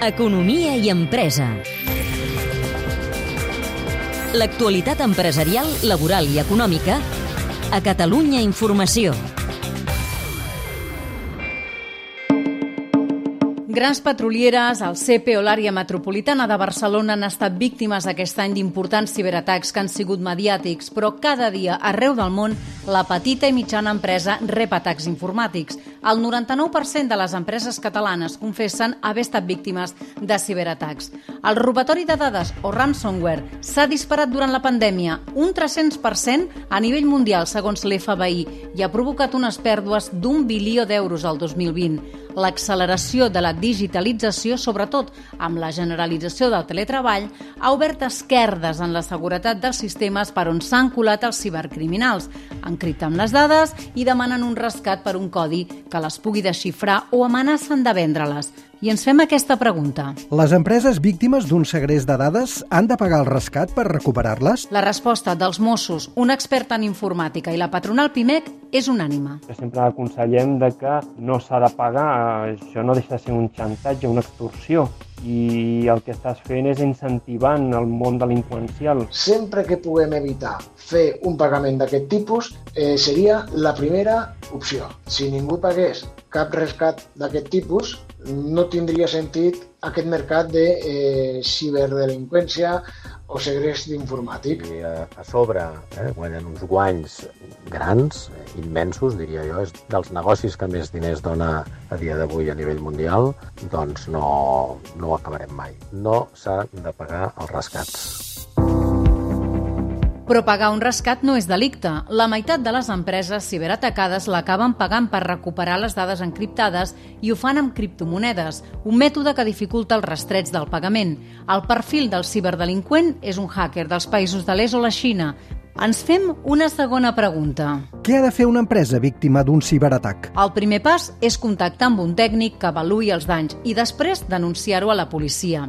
Economia i empresa. L'actualitat empresarial, laboral i econòmica a Catalunya Informació. Grans petrolieres, el CP o l'àrea metropolitana de Barcelona han estat víctimes aquest any d'importants ciberatacs que han sigut mediàtics, però cada dia, arreu del món, la petita i mitjana empresa rep atacs informàtics. El 99% de les empreses catalanes confessen haver estat víctimes de ciberatacs. El robatori de dades o ransomware s'ha disparat durant la pandèmia un 300% a nivell mundial, segons l'FBI, i ha provocat unes pèrdues d'un bilió d'euros al 2020 l'acceleració de la digitalització, sobretot amb la generalització del teletreball, ha obert esquerdes en la seguretat dels sistemes per on s'han colat els cibercriminals. Encripten les dades i demanen un rescat per un codi que les pugui desxifrar o amenacen de vendre-les. I ens fem aquesta pregunta. Les empreses víctimes d'un segrest de dades han de pagar el rescat per recuperar-les? La resposta dels Mossos, un expert en informàtica i la patronal PIMEC és unànima. Sempre aconsellem de que no s'ha de pagar, això no deixa de ser un xantatge, una extorsió i el que estàs fent és incentivant el món delinqüencial. Sempre que puguem evitar fer un pagament d'aquest tipus eh, seria la primera opció. Si ningú pagués cap rescat d'aquest tipus, no tindria sentit aquest mercat de eh, ciberdelinqüència o segrest informàtic. I a, a sobre eh, guanyen uns guanys grans, eh, immensos, diria jo, és dels negocis que més diners dona a dia d'avui a nivell mundial, doncs no, no ho acabarem mai. No s'ha de pagar els rescats. Però pagar un rescat no és delicte. La meitat de les empreses ciberatacades l'acaben pagant per recuperar les dades encriptades i ho fan amb criptomonedes, un mètode que dificulta el rastreig del pagament. El perfil del ciberdelinqüent és un hacker dels països de l'est o la Xina, ens fem una segona pregunta. Què ha de fer una empresa víctima d'un ciberatac? El primer pas és contactar amb un tècnic que avaluï els danys i després denunciar-ho a la policia.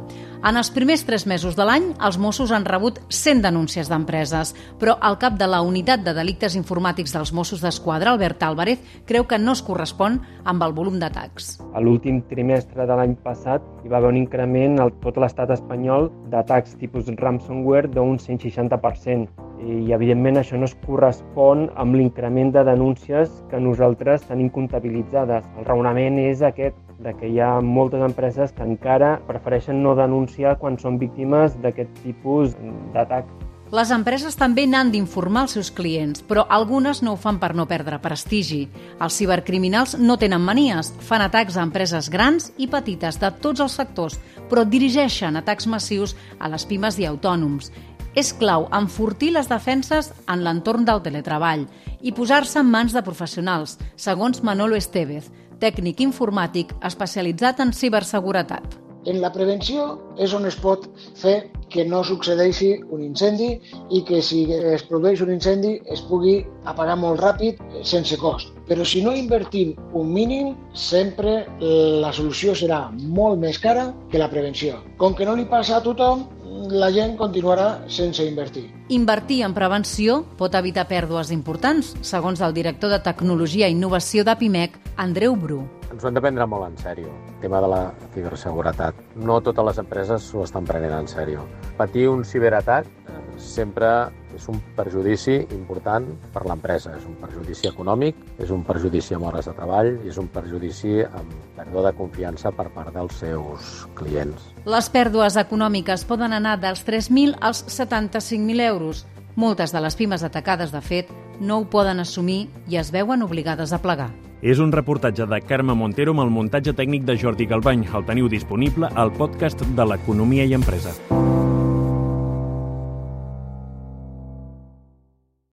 En els primers tres mesos de l'any, els Mossos han rebut 100 denúncies d'empreses, però el cap de la Unitat de Delictes Informàtics dels Mossos d'Esquadra, Albert Álvarez, creu que no es correspon amb el volum d'atacs. A l'últim trimestre de l'any passat hi va haver un increment al tot l'estat espanyol d'atacs tipus ransomware d'un 160% i evidentment això no es correspon amb l'increment de denúncies que nosaltres tenim comptabilitzades. El raonament és aquest, de que hi ha moltes empreses que encara prefereixen no denunciar quan són víctimes d'aquest tipus d'atac. Les empreses també n'han d'informar els seus clients, però algunes no ho fan per no perdre prestigi. Els cibercriminals no tenen manies, fan atacs a empreses grans i petites de tots els sectors, però dirigeixen atacs massius a les pimes i autònoms és clau enfortir les defenses en l'entorn del teletreball i posar-se en mans de professionals, segons Manolo Estevez, tècnic informàtic especialitzat en ciberseguretat. En la prevenció és on es pot fer que no succeeixi un incendi i que si es produeix un incendi es pugui apagar molt ràpid sense cost. Però si no invertim un mínim, sempre la solució serà molt més cara que la prevenció. Com que no li passa a tothom, la gent continuarà sense invertir. Invertir en prevenció pot evitar pèrdues importants, segons el director de Tecnologia i Innovació d'Apimec, Andreu Bru. Ens ho hem de prendre molt en sèrio, el tema de la ciberseguretat. No totes les empreses s'ho estan prenent en sèrio. Patir un ciberatac eh, sempre és un perjudici important per l'empresa. És un perjudici econòmic, és un perjudici amb hores de treball i és un perjudici amb pèrdua de confiança per part dels seus clients. Les pèrdues econòmiques poden anar dels 3.000 als 75.000 euros. Moltes de les pimes atacades, de fet, no ho poden assumir i es veuen obligades a plegar. És un reportatge de Carme Montero amb el muntatge tècnic de Jordi Galbany. El teniu disponible al podcast de l'Economia i Empresa.